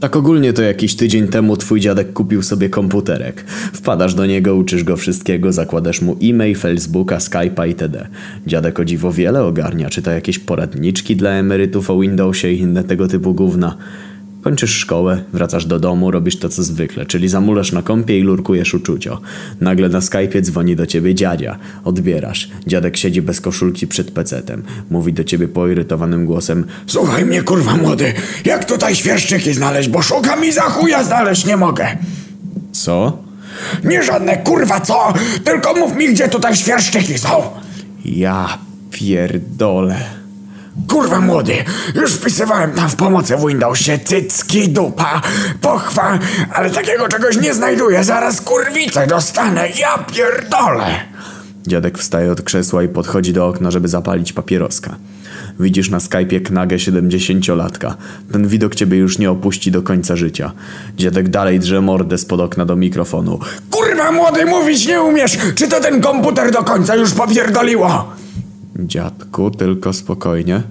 Tak ogólnie to jakiś tydzień temu twój dziadek kupił sobie komputerek. Wpadasz do niego, uczysz go wszystkiego, zakładasz mu e-mail, Facebooka, Skype'a itd. Dziadek o dziwo wiele ogarnia, czyta jakieś poradniczki dla emerytów o Windowsie i inne tego typu gówna. Kończysz szkołę, wracasz do domu, robisz to co zwykle, czyli zamulasz na kąpie i lurkujesz uczucio. Nagle na Skype'ie dzwoni do ciebie dziadzia. Odbierasz. Dziadek siedzi bez koszulki przed pecetem. Mówi do ciebie poirytowanym głosem Słuchaj mnie, kurwa młody, jak tutaj świerszczyki znaleźć, bo szukam i za chuja znaleźć nie mogę. Co? Nie żadne kurwa co, tylko mów mi, gdzie tutaj świerszczyki są. Ja pierdolę. Kurwa młody, już wpisywałem tam w pomocy w Windowsie cycki, dupa, pochwa, ale takiego czegoś nie znajduję, zaraz kurwicę dostanę, ja pierdolę. Dziadek wstaje od krzesła i podchodzi do okna, żeby zapalić papieroska. Widzisz na Skype'ie knagę 70-latka. Ten widok ciebie już nie opuści do końca życia. Dziadek dalej drze mordę spod okna do mikrofonu. Kurwa młody, mówić nie umiesz, czy to ten komputer do końca już popierdoliło? Dziadku, tylko spokojnie.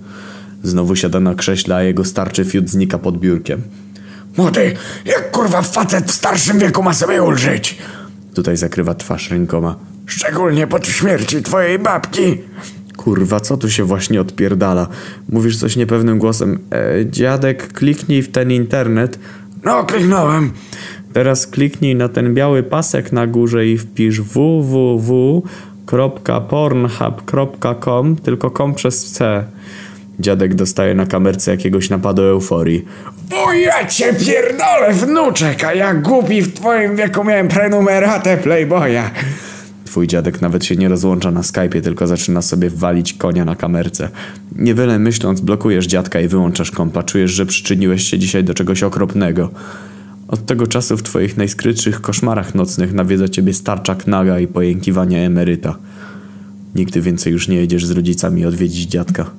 Znowu siada na krześle, a jego starczy fiut znika pod biurkiem. Młody, jak kurwa facet w starszym wieku ma sobie ulżyć? Tutaj zakrywa twarz rękoma. Szczególnie po śmierci twojej babki. Kurwa, co tu się właśnie odpierdala? Mówisz coś niepewnym głosem. E, dziadek, kliknij w ten internet. No, kliknąłem. Teraz kliknij na ten biały pasek na górze i wpisz www.pornhub.com, tylko com przez C. Dziadek dostaje na kamerce jakiegoś napadu euforii. O ja cię pierdolę, wnuczek, a ja głupi w twoim wieku miałem prenumeratę Playboya. Twój dziadek nawet się nie rozłącza na Skype'ie, tylko zaczyna sobie walić konia na kamerce. Niewiele myśląc, blokujesz dziadka i wyłączasz kompa. Czujesz, że przyczyniłeś się dzisiaj do czegoś okropnego. Od tego czasu w twoich najskrytszych koszmarach nocnych nawiedza ciebie starcza knaga i pojękiwania emeryta. Nigdy więcej już nie jedziesz z rodzicami odwiedzić dziadka.